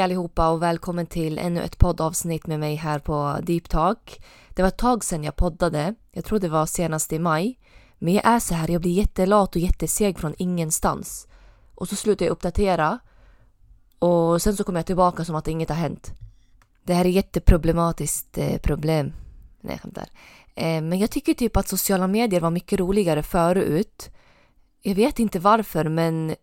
Hej allihopa och välkommen till ännu ett poddavsnitt med mig här på Deep Talk. Det var ett tag sedan jag poddade. Jag tror det var senast i maj. Men jag är så här, jag blir jättelat och jätteseg från ingenstans. Och så slutar jag uppdatera. Och sen så kommer jag tillbaka som att inget har hänt. Det här är jätteproblematiskt eh, problem. Nej, jag skämtar. Eh, men jag tycker typ att sociala medier var mycket roligare förut. Jag vet inte varför men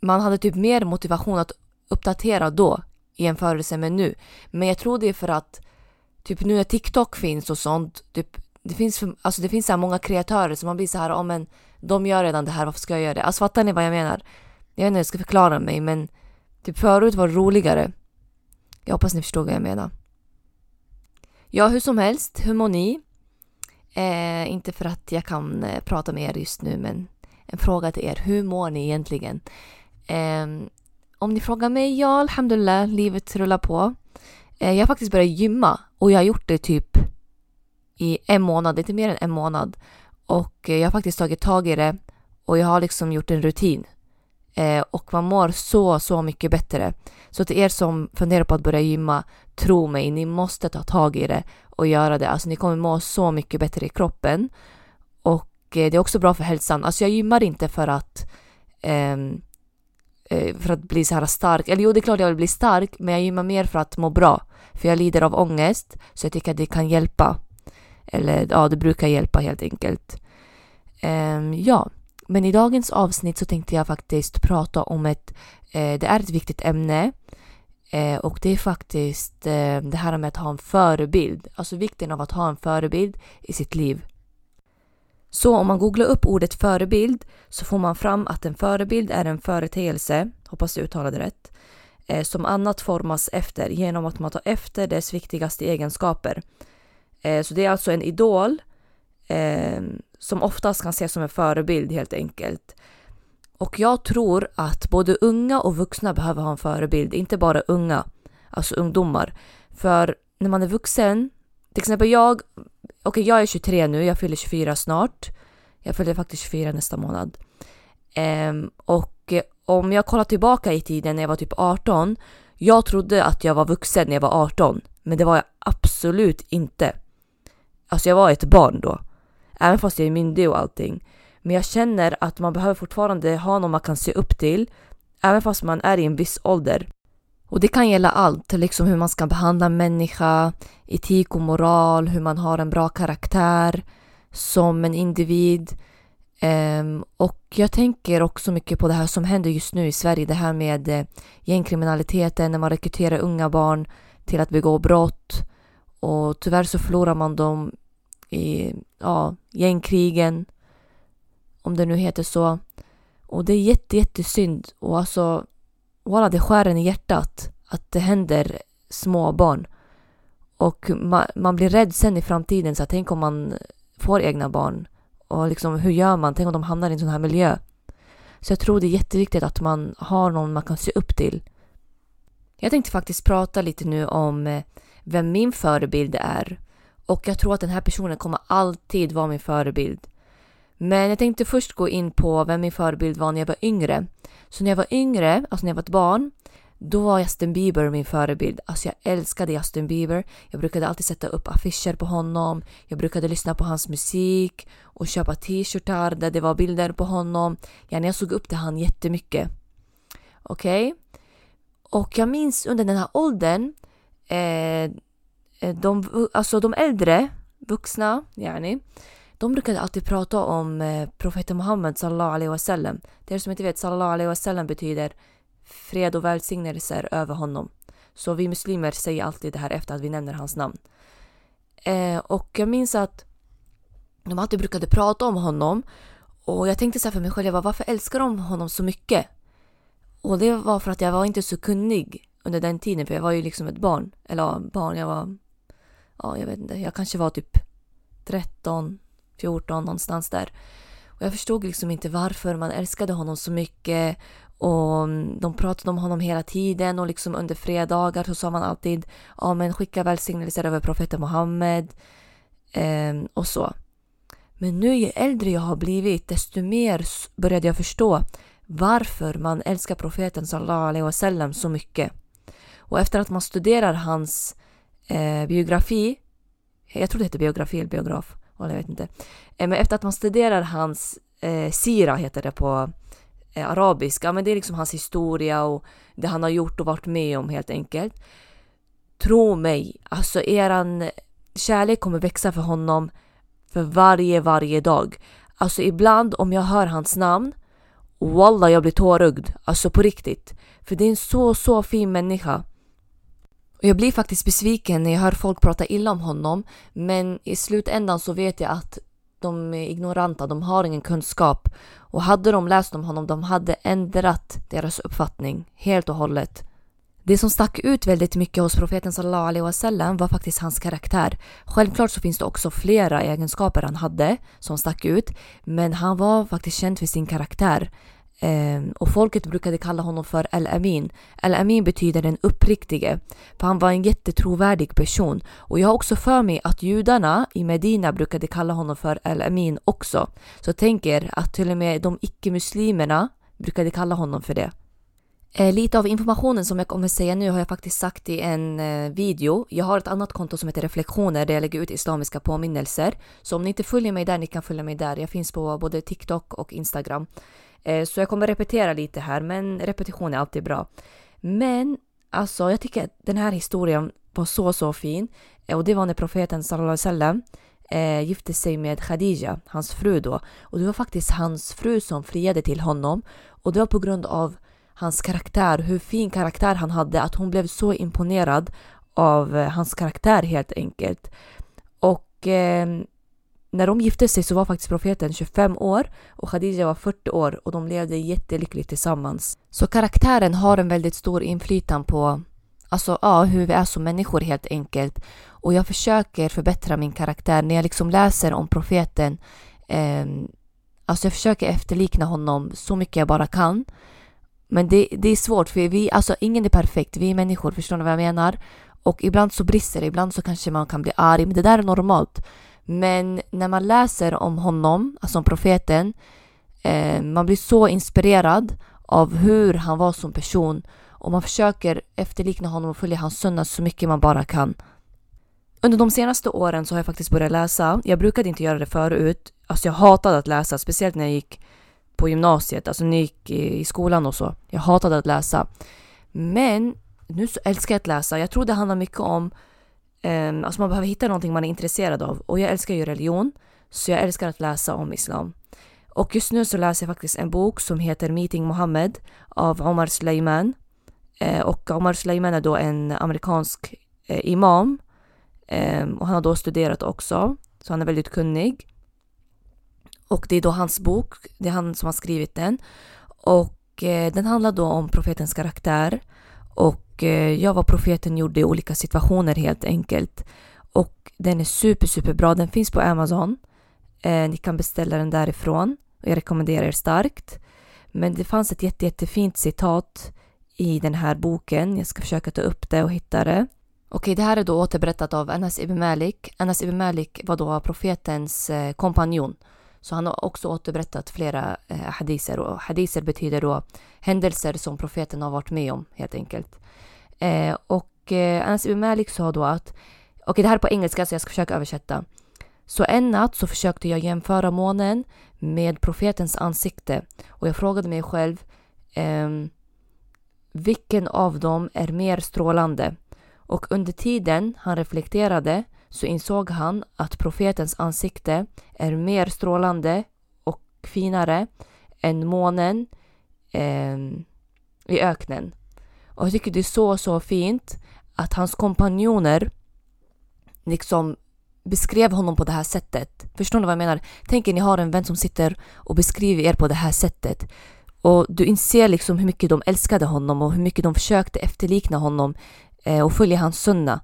man hade typ mer motivation att uppdatera då i jämförelse med nu. Men jag tror det är för att typ nu när TikTok finns och sånt, typ, det finns, alltså det finns så här många kreatörer som man blir så här, oh, men de gör redan det här, varför ska jag göra det? Alltså fattar ni vad jag menar? Jag vet inte hur jag ska förklara mig men typ förut var det roligare. Jag hoppas ni förstår vad jag menar. Ja, hur som helst, hur mår ni? Eh, inte för att jag kan eh, prata med er just nu men en fråga till er, hur mår ni egentligen? Eh, om ni frågar mig, ja alhamdulillah, livet rullar på. Eh, jag har faktiskt börjat gymma och jag har gjort det typ i en månad, inte mer än en månad. Och eh, jag har faktiskt tagit tag i det och jag har liksom gjort en rutin. Eh, och man mår så, så mycket bättre. Så till er som funderar på att börja gymma, tro mig, ni måste ta tag i det och göra det. Alltså ni kommer må så mycket bättre i kroppen. Och det är också bra för hälsan. Alltså jag gymmar inte för att um, Eh, Eh, för att bli så här stark. Eller jo, det är klart jag vill bli stark, men jag gymmar mer för att må bra. För jag lider av ångest, så jag tycker att det kan hjälpa. Eller ja, det brukar hjälpa helt enkelt. Um, ja, men i dagens avsnitt så tänkte jag faktiskt prata om ett, eh, det är ett viktigt ämne. Eh, och det är faktiskt eh, det här med att ha en förebild. Alltså vikten av att ha en förebild i sitt liv. Så om man googlar upp ordet förebild så får man fram att en förebild är en företeelse, hoppas jag uttalade rätt, eh, som annat formas efter genom att man tar efter dess viktigaste egenskaper. Eh, så det är alltså en idol eh, som oftast kan ses som en förebild helt enkelt. Och jag tror att både unga och vuxna behöver ha en förebild, inte bara unga, alltså ungdomar. För när man är vuxen, till exempel jag Okej, jag är 23 nu, jag fyller 24 snart. Jag fyller faktiskt 24 nästa månad. Um, och eh, om jag kollar tillbaka i tiden när jag var typ 18. Jag trodde att jag var vuxen när jag var 18, men det var jag absolut inte. Alltså jag var ett barn då. Även fast jag är myndig och allting. Men jag känner att man behöver fortfarande ha någon man kan se upp till. Även fast man är i en viss ålder. Och det kan gälla allt, liksom hur man ska behandla en människa, etik och moral, hur man har en bra karaktär som en individ. Um, och jag tänker också mycket på det här som händer just nu i Sverige, det här med eh, gängkriminaliteten, när man rekryterar unga barn till att begå brott. Och tyvärr så förlorar man dem i ja, gängkrigen, om det nu heter så. Och det är jätte, jättesynd. Och alltså, Walla, det skär en i hjärtat att det händer småbarn. Och man, man blir rädd sen i framtiden, så här, tänk om man får egna barn. Och liksom, hur gör man? Tänk om de hamnar i en sån här miljö. Så jag tror det är jätteviktigt att man har någon man kan se upp till. Jag tänkte faktiskt prata lite nu om eh, vem min förebild är. Och jag tror att den här personen kommer alltid vara min förebild. Men jag tänkte först gå in på vem min förebild var när jag var yngre. Så när jag var yngre, alltså när jag var ett barn, då var Justin Bieber min förebild. Alltså jag älskade Justin Bieber. Jag brukade alltid sätta upp affischer på honom. Jag brukade lyssna på hans musik och köpa t-shirtar där det var bilder på honom. Ja, jag såg upp till han jättemycket. Okej? Okay? Och jag minns under den här åldern, eh, eh de, alltså de äldre vuxna, yani, de brukade alltid prata om eh, profeten Muhammed sallallahu alaihi wasallam. Det som inte vet, sallallahu alaihi wasallam betyder fred och välsignelser över honom. Så vi muslimer säger alltid det här efter att vi nämner hans namn. Eh, och jag minns att de alltid brukade prata om honom och jag tänkte så här för mig själv, jag bara, varför älskar de honom så mycket? Och det var för att jag var inte så kunnig under den tiden, för jag var ju liksom ett barn. Eller ja, barn, jag var... Ja, jag vet inte, jag kanske var typ 13, 14 någonstans där. Och jag förstod liksom inte varför man älskade honom så mycket och mm, de pratade om honom hela tiden och liksom under fredagar så sa man alltid ja men skicka välsignelser över profeten Muhammed ehm, och så. Men nu ju äldre jag har blivit desto mer började jag förstå varför man älskar profeten sallallahu alaihi wasallam så mycket. Och efter att man studerar hans eh, biografi, jag tror det heter biografi eller biograf, jag vet inte. Eh, men efter att man studerar hans eh, sira, heter det på eh, arabiska, men det är liksom hans historia och det han har gjort och varit med om helt enkelt. Tro mig, alltså eran kärlek kommer växa för honom för varje, varje dag. Alltså ibland om jag hör hans namn, wallah jag blir tårögd. Alltså på riktigt. För det är en så, så fin människa. Och jag blir faktiskt besviken när jag hör folk prata illa om honom. Men i slutändan så vet jag att de är ignoranta, de har ingen kunskap. Och hade de läst om honom, de hade ändrat deras uppfattning helt och hållet. Det som stack ut väldigt mycket hos profeten sallallahu alaihi wasallam var faktiskt hans karaktär. Självklart så finns det också flera egenskaper han hade som stack ut, men han var faktiskt känd för sin karaktär. Ehm, och folket brukade kalla honom för Al-Amin. Al-Amin betyder den uppriktige. För han var en jättetrovärdig person. Och jag har också för mig att judarna i Medina brukade kalla honom för Al-Amin också. Så tänk er att till och med de icke-muslimerna brukade kalla honom för det. Eh, lite av informationen som jag kommer säga nu har jag faktiskt sagt i en eh, video. Jag har ett annat konto som heter reflektioner där jag lägger ut islamiska påminnelser. Så om ni inte följer mig där, ni kan följa mig där. Jag finns på både TikTok och Instagram. Eh, så jag kommer repetera lite här, men repetition är alltid bra. Men alltså, jag tycker att den här historien var så, så fin. Eh, och det var när profeten sallallahu alaihi wasallam eh, gifte sig med Khadija, hans fru då. Och det var faktiskt hans fru som friade till honom. Och det var på grund av hans karaktär, hur fin karaktär han hade, att hon blev så imponerad av eh, hans karaktär helt enkelt. Och eh, när de gifte sig så var faktiskt profeten 25 år och Khadija var 40 år och de levde jättelyckligt tillsammans. Så karaktären har en väldigt stor inflytande på alltså, ja, hur vi är som människor helt enkelt. Och jag försöker förbättra min karaktär när jag liksom läser om profeten. Eh, alltså jag försöker efterlikna honom så mycket jag bara kan. Men det, det är svårt för vi, alltså ingen är perfekt, vi är människor, förstår ni vad jag menar? Och ibland så brister det, ibland så kanske man kan bli arg, men det där är normalt. Men när man läser om honom, alltså om profeten, eh, man blir så inspirerad av hur han var som person och man försöker efterlikna honom och följa hans sunna så mycket man bara kan. Under de senaste åren så har jag faktiskt börjat läsa. Jag brukade inte göra det förut. Alltså jag hatade att läsa, speciellt när jag gick på gymnasiet, alltså när jag gick i skolan och så. Jag hatade att läsa. Men nu så älskar jag att läsa. Jag tror det handlar mycket om Um, alltså man behöver hitta någonting man är intresserad av. Och jag älskar ju religion, så jag älskar att läsa om islam. Och just nu så läser jag faktiskt en bok som heter Meeting Mohammed av Omar Suleiman. Uh, och Omar Suleiman är då en amerikansk uh, imam. Um, och han har då studerat också, så han är väldigt kunnig. Och det är då hans bok, det är han som har skrivit den. Och uh, den handlar då om profetens karaktär. Och Eh, jag vad profeten gjorde i olika situationer helt enkelt. Och den är super, super bra. Den finns på Amazon. Eh, ni kan beställa den därifrån. Och jag rekommenderar er starkt. Men det fanns ett jätte, jättefint citat i den här boken. Jag ska försöka ta upp det och hitta det. Okej, det här är då återberättat av Anas ibn Malik. Anas ibn Malik var då profetens eh, kompanjon. Så han har också återberättat flera eh, hadiser och hadiser betyder då händelser som profeten har varit med om helt enkelt. Eh, och eh, Anas ibn Malik sa då att, okej okay, det här är på engelska så jag ska försöka översätta. Så en natt så försökte jag jämföra månen med profetens ansikte och jag frågade mig själv eh, vilken av dem är mer strålande? Och under tiden han reflekterade så insåg han att profetens ansikte är mer strålande och finare än månen eh, i öknen. Och jag tycker det är så, så fint att hans kompanjoner liksom beskrev honom på det här sättet. Förstår ni vad jag menar? Tänk er ni har en vän som sitter och beskriver er på det här sättet. Och du inser liksom hur mycket de älskade honom och hur mycket de försökte efterlikna honom eh, och följa hans sunna.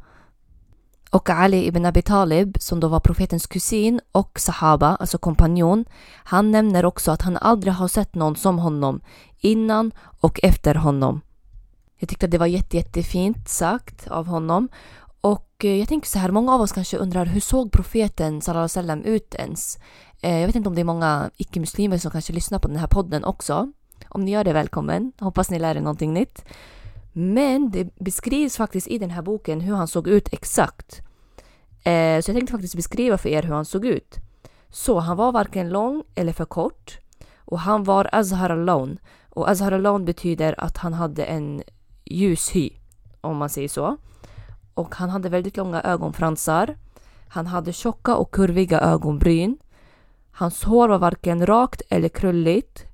Och Ali ibn Abi Talib, som då var profetens kusin och sahaba, alltså kompanjon, han nämner också att han aldrig har sett någon som honom innan och efter honom. Jag tyckte att det var jätte, jättefint sagt av honom. Och eh, jag tänker så här, många av oss kanske undrar hur såg profeten Salah sallam ut ens? Eh, jag vet inte om det är många icke-muslimer som kanske lyssnar på den här podden också. Om ni gör det, välkommen. Hoppas ni lär er någonting nytt. Men det beskrivs faktiskt i den här boken hur han såg ut exakt. Eh, så jag tänkte faktiskt beskriva för er hur han såg ut. Så han var varken lång eller för kort. Och han var Azhar Alone. Och Azhar Alone betyder att han hade en ljus hy, om man säger så. Och han hade väldigt långa ögonfransar. Han hade tjocka och kurviga ögonbryn. Hans hår var varken rakt eller krulligt,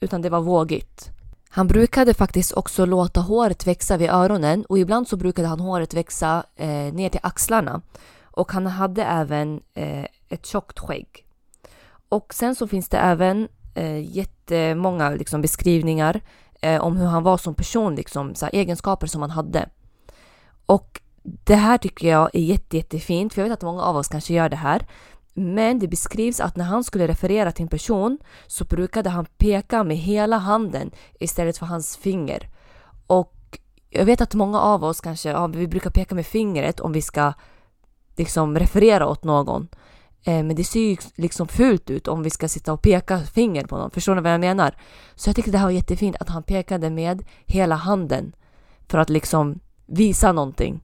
utan det var vågigt. Han brukade faktiskt också låta håret växa vid öronen och ibland så brukade han håret växa eh, ner till axlarna. Och han hade även eh, ett tjockt skägg. Och sen så finns det även eh, jättemånga liksom, beskrivningar eh, om hur han var som person, liksom, så egenskaper som han hade. Och det här tycker jag är jätte, jättefint, för jag vet att många av oss kanske gör det här. Men det beskrivs att när han skulle referera till en person så brukade han peka med hela handen istället för hans finger. Och jag vet att många av oss kanske, ja, vi brukar peka med fingret om vi ska liksom referera åt någon. Eh, men det ser ju liksom fult ut om vi ska sitta och peka finger på någon. Förstår ni vad jag menar? Så jag tyckte det här var jättefint att han pekade med hela handen för att liksom visa någonting.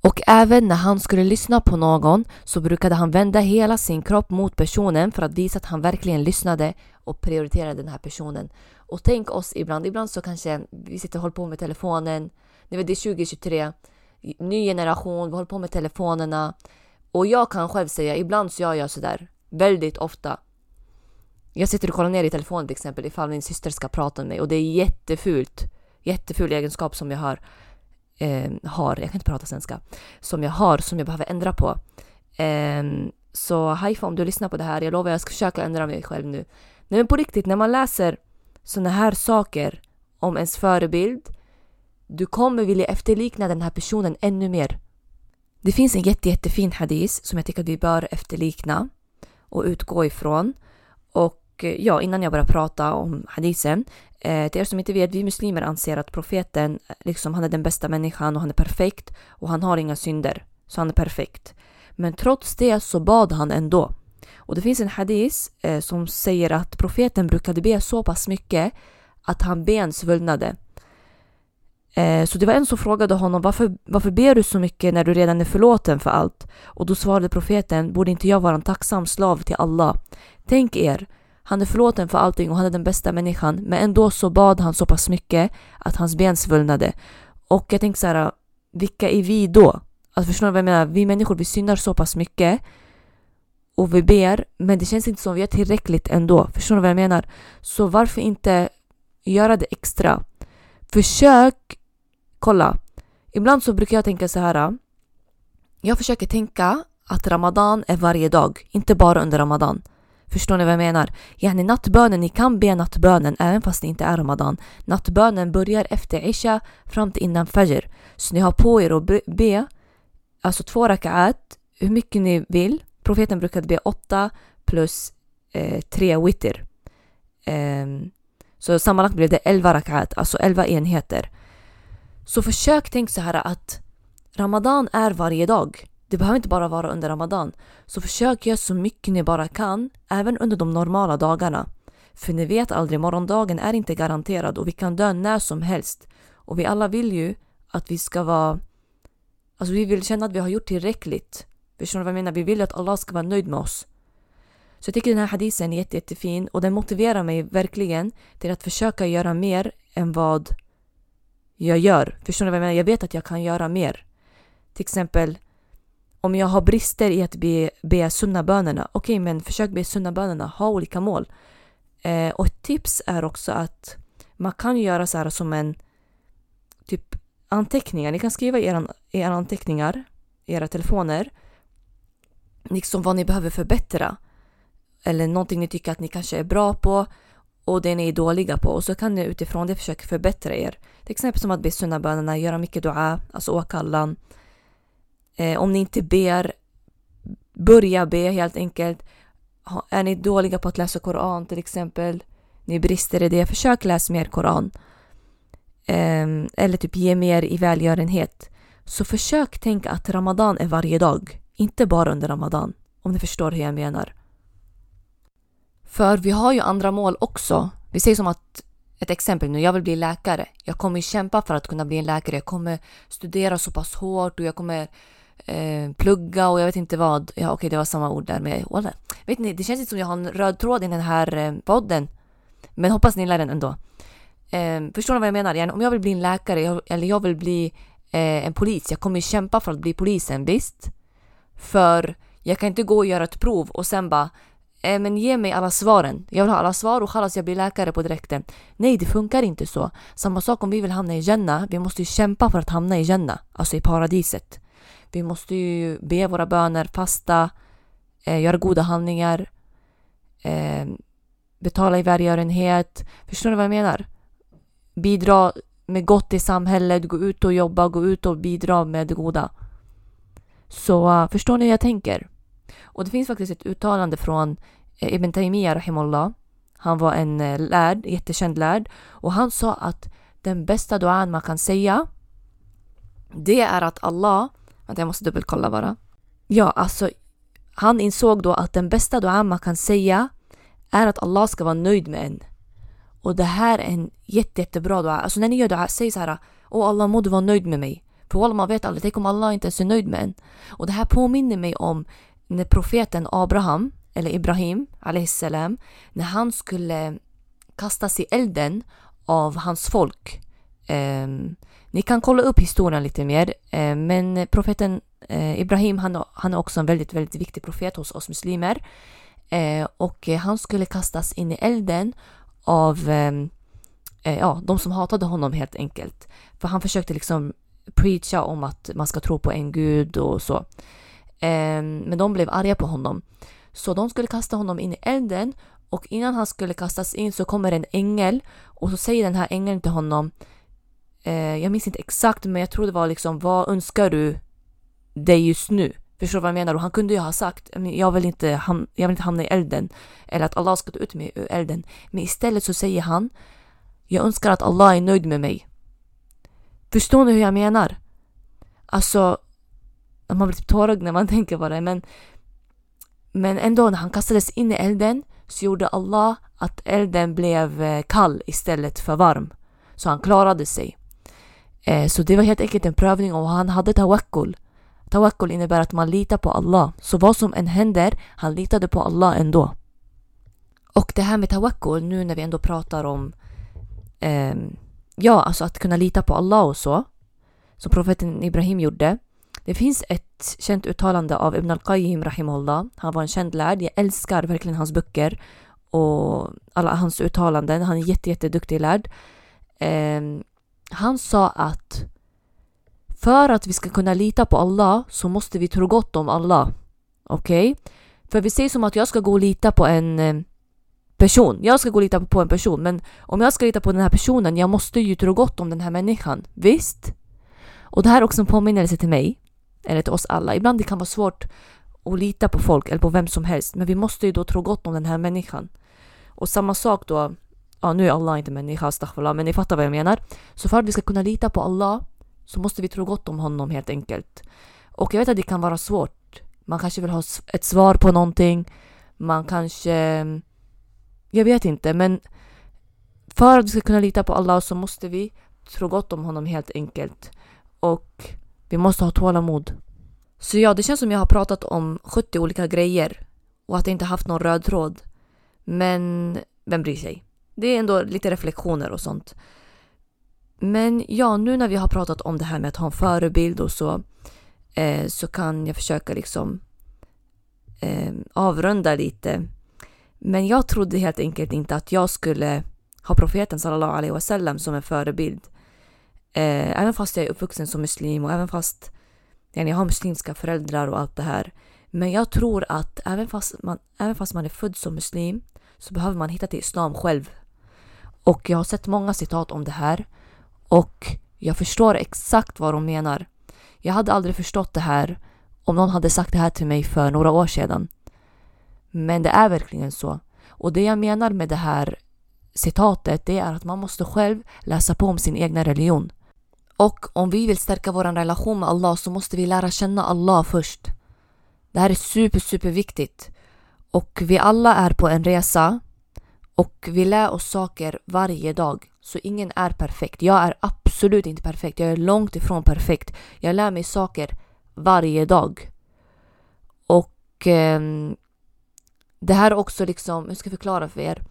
Och även när han skulle lyssna på någon så brukade han vända hela sin kropp mot personen för att visa att han verkligen lyssnade och prioriterade den här personen. Och tänk oss ibland, ibland så kanske vi sitter och håller på med telefonen. Det är 2023, ny generation, vi håller på med telefonerna. Och jag kan själv säga, ibland så gör jag sådär. Väldigt ofta. Jag sitter och kollar ner i telefonen till exempel ifall min syster ska prata med mig och det är jättefult. Jätteful egenskap som jag har eh, har, jag kan inte prata svenska, som jag har som jag behöver ändra på. Eh, så Haifa om du lyssnar på det här, jag lovar jag ska försöka ändra mig själv nu. Nej men på riktigt, när man läser sådana här saker om ens förebild, du kommer vilja efterlikna den här personen ännu mer. Det finns en jätte, jättefin hadis som jag tycker att vi bör efterlikna och utgå ifrån. Och eh, ja, innan jag börjar prata om hadisen Eh, till er som inte vet, vi muslimer anser att profeten, eh, liksom han är den bästa människan och han är perfekt och han har inga synder. Så han är perfekt. Men trots det så bad han ändå. Och det finns en hadis eh, som säger att profeten brukade be så pass mycket att han ben svullnade. Eh, så det var en som frågade honom varför, varför ber du så mycket när du redan är förlåten för allt? Och då svarade profeten, borde inte jag vara en tacksam slav till Allah? Tänk er, han är förlåten för allting och han är den bästa människan. Men ändå så bad han så pass mycket att hans ben svullnade. Och jag tänker så här, vilka är vi då? Alltså förstår ni vad jag menar? Vi människor, vi syndar så pass mycket och vi ber, men det känns inte som vi gör tillräckligt ändå. Förstår ni vad jag menar? Så varför inte göra det extra? Försök, kolla. Ibland så brukar jag tänka så här. Äh. Jag försöker tänka att Ramadan är varje dag, inte bara under Ramadan. Förstår ni vad jag menar? Yani nattbönen, ni kan be nattbönen även fast det inte är Ramadan. Nattbönen börjar efter Isha fram till innan Fajr. Så ni har på er att be, alltså två rakat, hur mycket ni vill. Profeten brukade be åtta plus eh, tre witter. Eh, så sammanlagt blev det elva rakat, alltså elva enheter. Så försök tänk så här att Ramadan är varje dag. Det behöver inte bara vara under Ramadan. Så försök göra så mycket ni bara kan, även under de normala dagarna. För ni vet aldrig, morgondagen är inte garanterad och vi kan dö när som helst. Och vi alla vill ju att vi ska vara... Alltså vi vill känna att vi har gjort tillräckligt. Förstår ni vad jag menar? Vi vill att Allah ska vara nöjd med oss. Så jag tycker den här hadisen är jätte, jättefin och den motiverar mig verkligen till att försöka göra mer än vad jag gör. Förstår ni vad jag menar? Jag vet att jag kan göra mer. Till exempel om jag har brister i att be, be sunna bönerna, okej okay, men försök be sunna bönerna, ha olika mål. Eh, och ett tips är också att man kan göra så här som en typ anteckningar. Ni kan skriva i era, era anteckningar, i era telefoner, liksom vad ni behöver förbättra. Eller någonting ni tycker att ni kanske är bra på och det ni är dåliga på och så kan ni utifrån det försöka förbättra er. Till exempel som att be sunnabönerna, göra mycket dua, alltså åkallan, Eh, om ni inte ber, börja be helt enkelt. Är ni dåliga på att läsa Koran till exempel, ni brister i det, försök läsa mer Koran. Eh, eller typ ge mer i välgörenhet. Så försök tänka att Ramadan är varje dag, inte bara under Ramadan. Om ni förstår hur jag menar. För vi har ju andra mål också. Vi säger som att ett exempel nu, jag vill bli läkare. Jag kommer kämpa för att kunna bli en läkare. Jag kommer studera så pass hårt och jag kommer eh, plugga och jag vet inte vad. Ja, okej, det var samma ord där med walla. Vet ni, det känns inte som jag har en röd tråd i den här eh, podden. Men hoppas ni gillar den ändå. Eh, förstår ni vad jag menar? Om jag vill bli en läkare jag, eller jag vill bli eh, en polis. Jag kommer kämpa för att bli polisen, visst? För jag kan inte gå och göra ett prov och sen bara Eh, men ge mig alla svaren. Jag vill ha alla svar och chalas jag blir läkare på direkten. Nej, det funkar inte så. Samma sak om vi vill hamna i Jannah. Vi måste ju kämpa för att hamna i Jannah, alltså i paradiset. Vi måste ju be våra böner, fasta, eh, göra goda handlingar, eh, betala i välgörenhet. Förstår ni vad jag menar? Bidra med gott i samhället, gå ut och jobba, gå ut och bidra med det goda. Så eh, förstår ni hur jag tänker? Och det finns faktiskt ett uttalande från eh, Ibn Taymiyyah Rahimullah. Han var en eh, lärd, jättekänd lärd. Och han sa att den bästa duan man kan säga det är att Allah Vänta, jag måste dubbelkolla bara. Ja, alltså han insåg då att den bästa Du'an man kan säga är att Allah ska vara nöjd med en. Och det här är en jätte, jättebra dua. Alltså när ni gör dua, säg så här. Åh Allah må du vara nöjd med mig. För Wallah man vet aldrig, tänk om Allah inte ens är nöjd med en. Och det här påminner mig om när profeten Abraham, eller Ibrahim, salam, när han skulle kastas i elden av hans folk. Eh, ni kan kolla upp historien lite mer, eh, men profeten eh, Ibrahim han, han är också en väldigt, väldigt viktig profet hos oss muslimer. Eh, och han skulle kastas in i elden av ehm, eh, ja, de som hatade honom helt enkelt. För han försökte liksom preacha om att man ska tro på en gud och så. Ehm, men de blev arga på honom. Så de skulle kasta honom in i elden och innan han skulle kastas in så kommer en ängel och så säger den här ängeln till honom eh, jag minns inte exakt men jag tror det var liksom vad önskar du dig just nu? Förstår du vad jag menar? Och han kunde ju ha sagt jag vill, inte ham jag vill inte hamna i elden eller att Allah ska ta ut mig ur elden. Men istället så säger han jag önskar att Allah är nöjd med mig. Förstår ni hur jag menar? Alltså, man blir typ tårögd när man tänker på det men men ändå när han kastades in i elden så gjorde Allah att elden blev eh, kall istället för varm. Så han klarade sig. Eh, så det var helt enkelt en prövning och han hade tawakkul. Tawakkul innebär att man litar på Allah. Så vad som än händer, han litade på Allah ändå. Och det här med tawakkul, nu när vi ändå pratar om eh, ja, alltså att kunna lita på Allah och så, som profeten Ibrahim gjorde. Det finns ett känt uttalande av Ibn al-Qayyim Rahimullah. Han var en känd lärd. Jag älskar verkligen hans böcker och alla hans uttalanden. Han är jätte, jätteduktig lärd. Eh, han sa att för att vi ska kunna lita på Allah så måste vi tro gott om Allah. Okej? Okay? För vi säger som att jag ska gå och lita på en ehm, person. Jag ska gå och lita på en person men om jag ska lita på den här personen, jag måste ju tro gott om den här människan. Visst? Och det här är också en påminnelse till mig, eller till oss alla. Ibland det kan vara svårt att lita på folk eller på vem som helst men vi måste ju då tro gott om den här människan. Och samma sak då ja nu är Allah inte människa, astaghfirullah, men ni fattar vad jag menar. Så för att vi ska kunna lita på Allah så måste vi tro gott om honom helt enkelt. Och jag vet att det kan vara svårt. Man kanske vill ha ett svar på någonting. Man kanske... Jag vet inte, men för att vi ska kunna lita på Allah så måste vi tro gott om honom helt enkelt. Och vi måste ha tålamod. Så ja, det känns som jag har pratat om 70 olika grejer och att jag inte haft någon röd tråd. Men vem bryr sig? Det är ändå lite reflektioner och sånt. Men ja, nu när vi har pratat om det här med att ha en förebild och så, eh, så kan jag försöka liksom eh, avrunda lite. Men jag trodde helt enkelt inte att jag skulle ha profeten sallallahu alaihi wasallam som en förebild. Eh, även fast jag är uppvuxen som muslim och även fast jag har muslimska föräldrar och allt det här. Men jag tror att även fast man, även fast man är född som muslim så behöver man hitta till islam själv. Och jag har sett många citat om det här och jag förstår exakt vad de menar. Jag hade aldrig förstått det här om någon hade sagt det här till mig för några år sedan. Men det är verkligen så. Och det jag menar med det här citatet det är att man måste själv läsa på om sin egna religion. Och om vi vill stärka vår relation med Allah så måste vi lära känna Allah först. Det här är super, super viktigt. Och vi alla är på en resa Och vi lär oss saker varje dag. Så ingen är perfekt. Jag är absolut inte perfekt. Jag är långt ifrån perfekt. Jag lär mig saker varje dag. Och eh, det här är också liksom, hur ska jag förklara för er?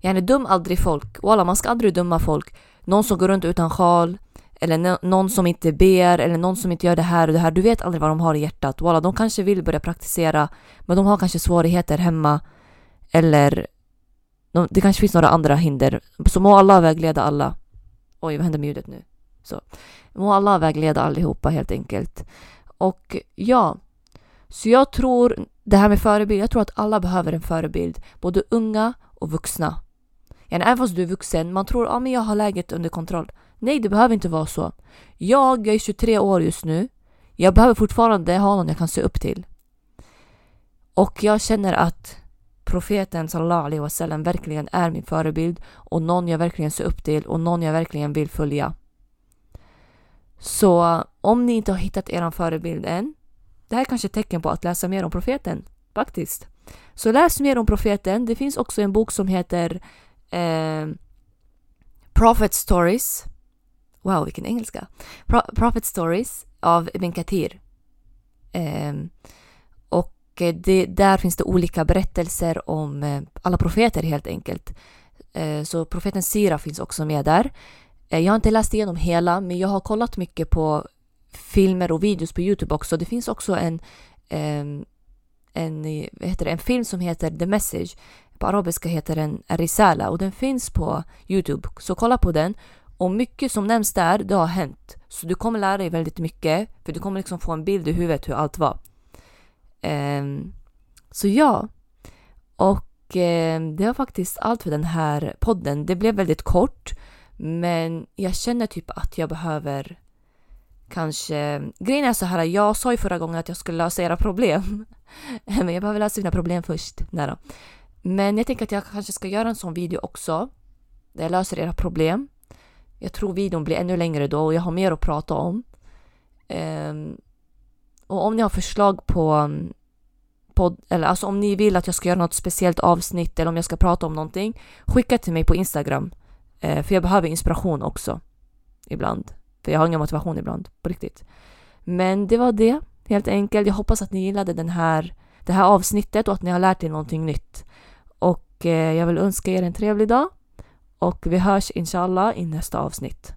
Jag är dum aldrig folk. Walla, man ska aldrig döma folk. Någon som går runt utan sjal, eller någon som inte ber, eller någon som inte gör det här och det här. Du vet aldrig vad de har i hjärtat. Walla, de kanske vill börja praktisera, men de har kanske svårigheter hemma. Eller de, det kanske finns några andra hinder. Så må Allah vägleda alla. Oj, vad hände med ljudet nu? Så. Må Allah vägleda allihopa helt enkelt. Och ja, så jag tror det här med förebild, jag tror att alla behöver en förebild. Både unga och vuxna. Även fast du är vuxen, man tror att ah, jag har läget under kontroll. Nej, det behöver inte vara så. Jag, jag är 23 år just nu. Jag behöver fortfarande ha någon jag kan se upp till. Och jag känner att profeten sallallahu alaihi wasallam verkligen är min förebild och någon jag verkligen ser upp till och någon jag verkligen vill följa. Så om ni inte har hittat er förebild än, det här är kanske ett tecken på att läsa mer om profeten, faktiskt. Så läs mer om profeten. Det finns också en bok som heter eh, Prophet Stories. Wow, vilken engelska! Pro Prophet Stories av Ibn Kathir. Ehm, eh, och det, där finns det olika berättelser om eh, alla profeter helt enkelt. Eh, så profeten Sira finns också med där. Eh, jag har inte läst igenom hela, men jag har kollat mycket på filmer och videos på Youtube också. Det finns också en, ehm, en, en, heter det, en film som heter The Message. På arabiska heter den Risala och den finns på Youtube. Så kolla på den. Och mycket som nämns där, det har hänt. Så du kommer lära dig väldigt mycket, för du kommer liksom få en bild i huvudet hur allt var. Um, så ja. Och um, det var faktiskt allt för den här podden. Det blev väldigt kort, men jag känner typ att jag behöver kanske... Grejen är så här, jag sa ju förra gången att jag skulle lösa era problem. Men jag behöver lösa mina problem först. Nej då. Men jag tänker att jag kanske ska göra en sån video också. Där jag löser era problem. Jag tror videon blir ännu längre då och jag har mer att prata om. Um, och om ni har förslag på, mm, podd eller alltså om ni vill att jag ska göra något speciellt avsnitt eller om jag ska prata om någonting. Skicka till mig på Instagram. Uh, för jag behöver inspiration också. Ibland. För jag har ingen motivation ibland, på riktigt. Men det var det, helt enkelt. Jag hoppas att ni gillade den här, det här avsnittet och att ni har lärt er någonting nytt. Och eh, jag vill önska er en trevlig dag. Och vi hörs inshallah i nästa avsnitt.